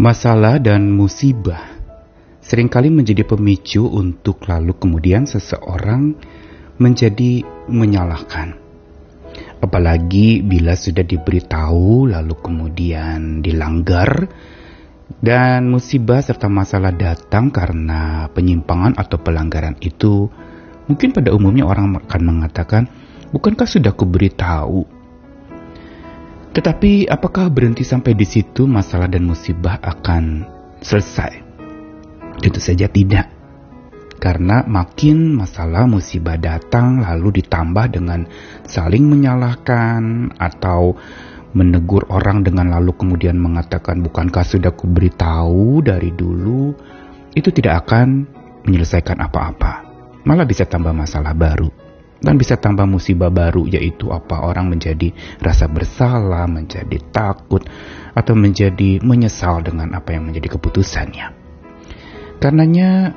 Masalah dan musibah sering kali menjadi pemicu untuk lalu kemudian seseorang menjadi menyalahkan. Apalagi bila sudah diberitahu lalu kemudian dilanggar dan musibah serta masalah datang karena penyimpangan atau pelanggaran itu mungkin pada umumnya orang akan mengatakan bukankah sudah kuberitahu tetapi apakah berhenti sampai di situ masalah dan musibah akan selesai? Tentu saja tidak. Karena makin masalah musibah datang lalu ditambah dengan saling menyalahkan atau menegur orang dengan lalu kemudian mengatakan bukankah sudah kuberitahu dari dulu itu tidak akan menyelesaikan apa-apa. Malah bisa tambah masalah baru dan bisa tambah musibah baru yaitu apa orang menjadi rasa bersalah, menjadi takut atau menjadi menyesal dengan apa yang menjadi keputusannya. Karenanya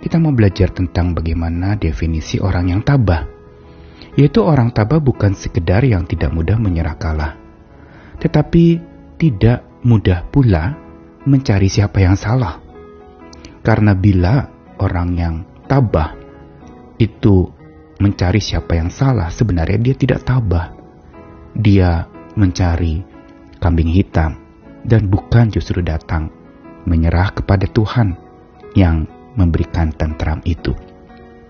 kita mau belajar tentang bagaimana definisi orang yang tabah. Yaitu orang tabah bukan sekedar yang tidak mudah menyerah kalah, tetapi tidak mudah pula mencari siapa yang salah. Karena bila orang yang tabah itu mencari siapa yang salah, sebenarnya dia tidak tabah. Dia mencari kambing hitam dan bukan justru datang menyerah kepada Tuhan yang memberikan tentram itu.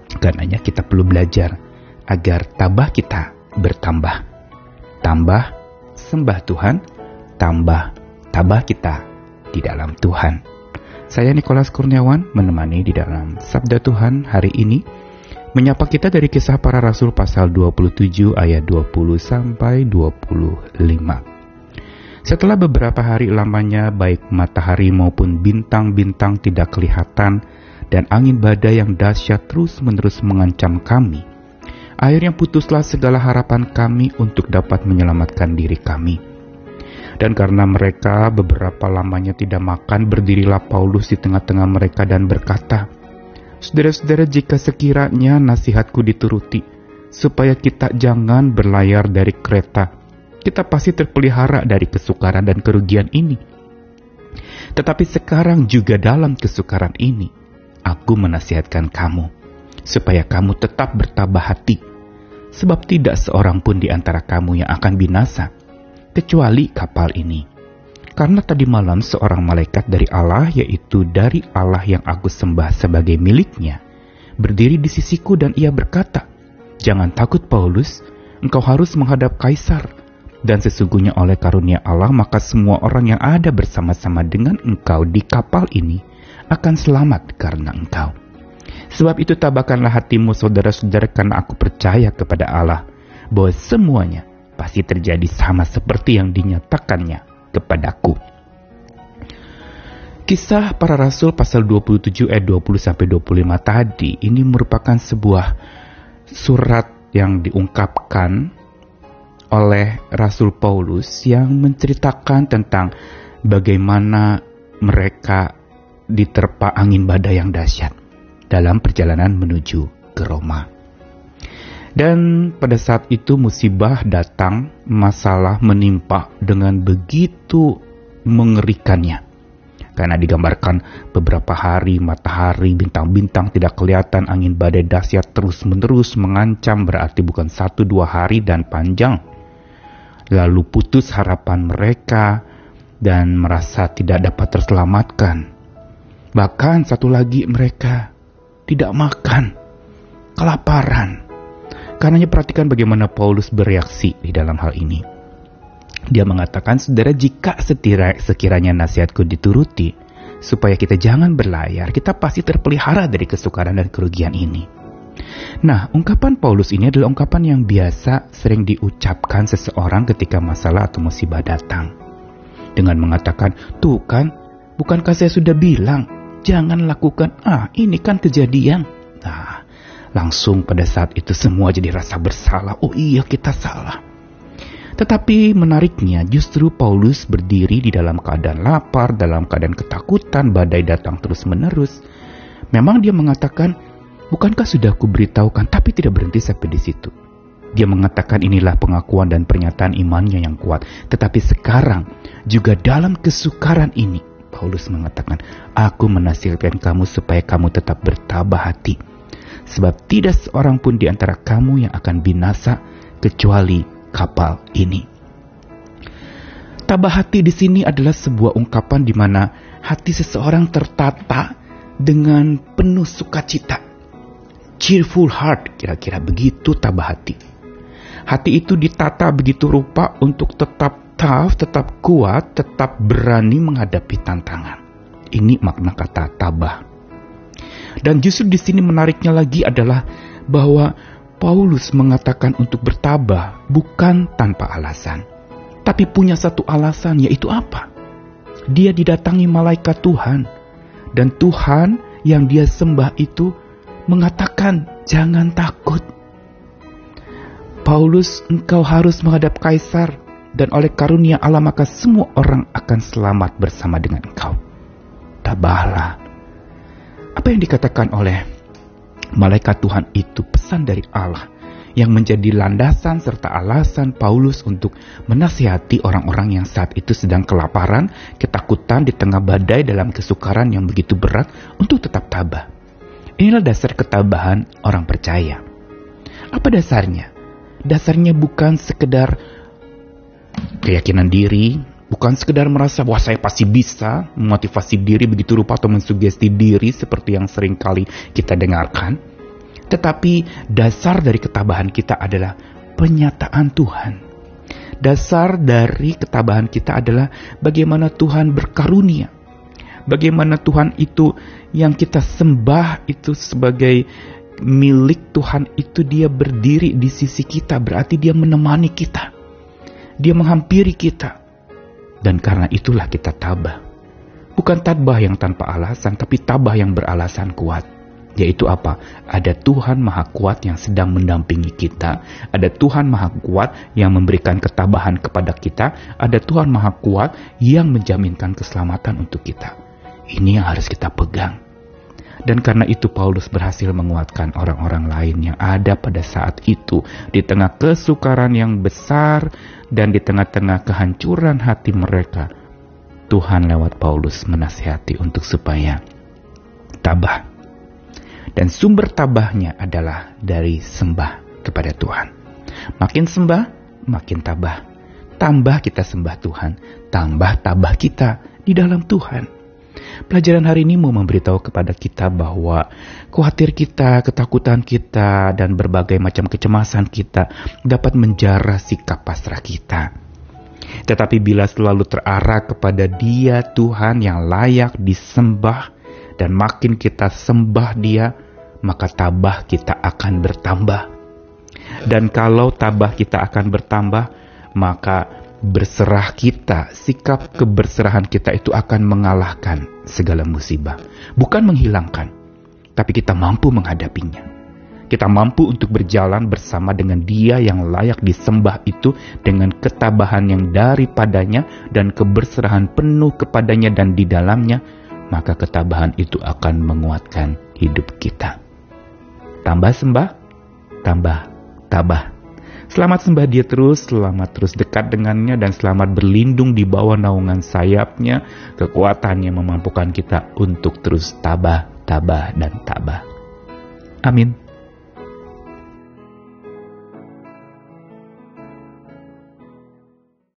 Karenanya kita perlu belajar agar tabah kita bertambah. Tambah sembah Tuhan, tambah tabah kita di dalam Tuhan. Saya Nikolas Kurniawan menemani di dalam Sabda Tuhan hari ini menyapa kita dari kisah para rasul pasal 27 ayat 20 sampai 25. Setelah beberapa hari lamanya baik matahari maupun bintang-bintang tidak kelihatan dan angin badai yang dahsyat terus-menerus mengancam kami, akhirnya putuslah segala harapan kami untuk dapat menyelamatkan diri kami. Dan karena mereka beberapa lamanya tidak makan, berdirilah Paulus di tengah-tengah mereka dan berkata, Saudara-saudara, jika sekiranya nasihatku dituruti, supaya kita jangan berlayar dari kereta, kita pasti terpelihara dari kesukaran dan kerugian ini. Tetapi sekarang juga dalam kesukaran ini, aku menasihatkan kamu, supaya kamu tetap bertabah hati, sebab tidak seorang pun di antara kamu yang akan binasa, kecuali kapal ini karena tadi malam seorang malaikat dari Allah, yaitu dari Allah yang aku sembah sebagai miliknya, berdiri di sisiku dan ia berkata, Jangan takut Paulus, engkau harus menghadap Kaisar. Dan sesungguhnya oleh karunia Allah maka semua orang yang ada bersama-sama dengan engkau di kapal ini akan selamat karena engkau. Sebab itu tabahkanlah hatimu saudara-saudara karena aku percaya kepada Allah bahwa semuanya pasti terjadi sama seperti yang dinyatakannya kepadaku. Kisah para rasul pasal 27 ayat 20 sampai 25 tadi ini merupakan sebuah surat yang diungkapkan oleh Rasul Paulus yang menceritakan tentang bagaimana mereka diterpa angin badai yang dahsyat dalam perjalanan menuju ke Roma. Dan pada saat itu musibah datang, masalah menimpa dengan begitu mengerikannya. Karena digambarkan beberapa hari matahari, bintang-bintang tidak kelihatan, angin badai dahsyat terus-menerus mengancam berarti bukan satu dua hari dan panjang. Lalu putus harapan mereka dan merasa tidak dapat terselamatkan. Bahkan satu lagi mereka tidak makan, kelaparan Karenanya perhatikan bagaimana Paulus bereaksi di dalam hal ini. Dia mengatakan, saudara jika setira, sekiranya nasihatku dituruti, supaya kita jangan berlayar, kita pasti terpelihara dari kesukaran dan kerugian ini. Nah, ungkapan Paulus ini adalah ungkapan yang biasa sering diucapkan seseorang ketika masalah atau musibah datang. Dengan mengatakan, tuh kan, bukankah saya sudah bilang, jangan lakukan, ah ini kan kejadian. Nah, Langsung pada saat itu semua jadi rasa bersalah. Oh iya kita salah. Tetapi menariknya justru Paulus berdiri di dalam keadaan lapar, dalam keadaan ketakutan, badai datang terus-menerus. Memang dia mengatakan, bukankah sudah kuberitahukan, tapi tidak berhenti sampai di situ. Dia mengatakan inilah pengakuan dan pernyataan imannya yang kuat. Tetapi sekarang juga dalam kesukaran ini, Paulus mengatakan, Aku menasihatkan kamu supaya kamu tetap bertabah hati. Sebab tidak seorang pun di antara kamu yang akan binasa kecuali kapal ini. Tabah hati di sini adalah sebuah ungkapan di mana hati seseorang tertata dengan penuh sukacita. Cheerful heart, kira-kira begitu tabah hati. Hati itu ditata begitu rupa untuk tetap tough, tetap kuat, tetap berani menghadapi tantangan. Ini makna kata tabah. Dan justru di sini menariknya lagi adalah bahwa Paulus mengatakan untuk bertabah bukan tanpa alasan, tapi punya satu alasan yaitu apa? Dia didatangi malaikat Tuhan dan Tuhan yang dia sembah itu mengatakan jangan takut. Paulus, engkau harus menghadap kaisar dan oleh karunia Allah maka semua orang akan selamat bersama dengan engkau. Tabahlah. Apa yang dikatakan oleh malaikat Tuhan itu pesan dari Allah yang menjadi landasan serta alasan Paulus untuk menasihati orang-orang yang saat itu sedang kelaparan, ketakutan di tengah badai dalam kesukaran yang begitu berat untuk tetap tabah. Inilah dasar ketabahan orang percaya. Apa dasarnya? Dasarnya bukan sekedar keyakinan diri, bukan sekedar merasa wah saya pasti bisa memotivasi diri begitu rupa atau mensugesti diri seperti yang sering kali kita dengarkan. Tetapi dasar dari ketabahan kita adalah penyataan Tuhan. Dasar dari ketabahan kita adalah bagaimana Tuhan berkarunia. Bagaimana Tuhan itu yang kita sembah itu sebagai milik Tuhan itu dia berdiri di sisi kita berarti dia menemani kita dia menghampiri kita. Dan karena itulah kita tabah. Bukan tabah yang tanpa alasan, tapi tabah yang beralasan kuat. Yaitu apa? Ada Tuhan Maha Kuat yang sedang mendampingi kita. Ada Tuhan Maha Kuat yang memberikan ketabahan kepada kita. Ada Tuhan Maha Kuat yang menjaminkan keselamatan untuk kita. Ini yang harus kita pegang. Dan karena itu Paulus berhasil menguatkan orang-orang lain yang ada pada saat itu di tengah kesukaran yang besar dan di tengah-tengah kehancuran hati mereka. Tuhan lewat Paulus menasihati untuk supaya tabah. Dan sumber tabahnya adalah dari sembah kepada Tuhan. Makin sembah, makin tabah. Tambah kita sembah Tuhan, tambah tabah kita di dalam Tuhan. Pelajaran hari ini mau memberitahu kepada kita bahwa khawatir kita, ketakutan kita, dan berbagai macam kecemasan kita dapat menjarah sikap pasrah kita. Tetapi bila selalu terarah kepada Dia Tuhan yang layak disembah dan makin kita sembah Dia, maka tabah kita akan bertambah. Dan kalau tabah kita akan bertambah, maka berserah kita, sikap keberserahan kita itu akan mengalahkan segala musibah. Bukan menghilangkan, tapi kita mampu menghadapinya. Kita mampu untuk berjalan bersama dengan Dia yang layak disembah itu dengan ketabahan yang daripadanya dan keberserahan penuh kepadanya dan di dalamnya, maka ketabahan itu akan menguatkan hidup kita. Tambah sembah, tambah tabah Selamat sembah dia terus, selamat terus dekat dengannya, dan selamat berlindung di bawah naungan sayapnya, kekuatannya memampukan kita untuk terus tabah, tabah, dan tabah. Amin.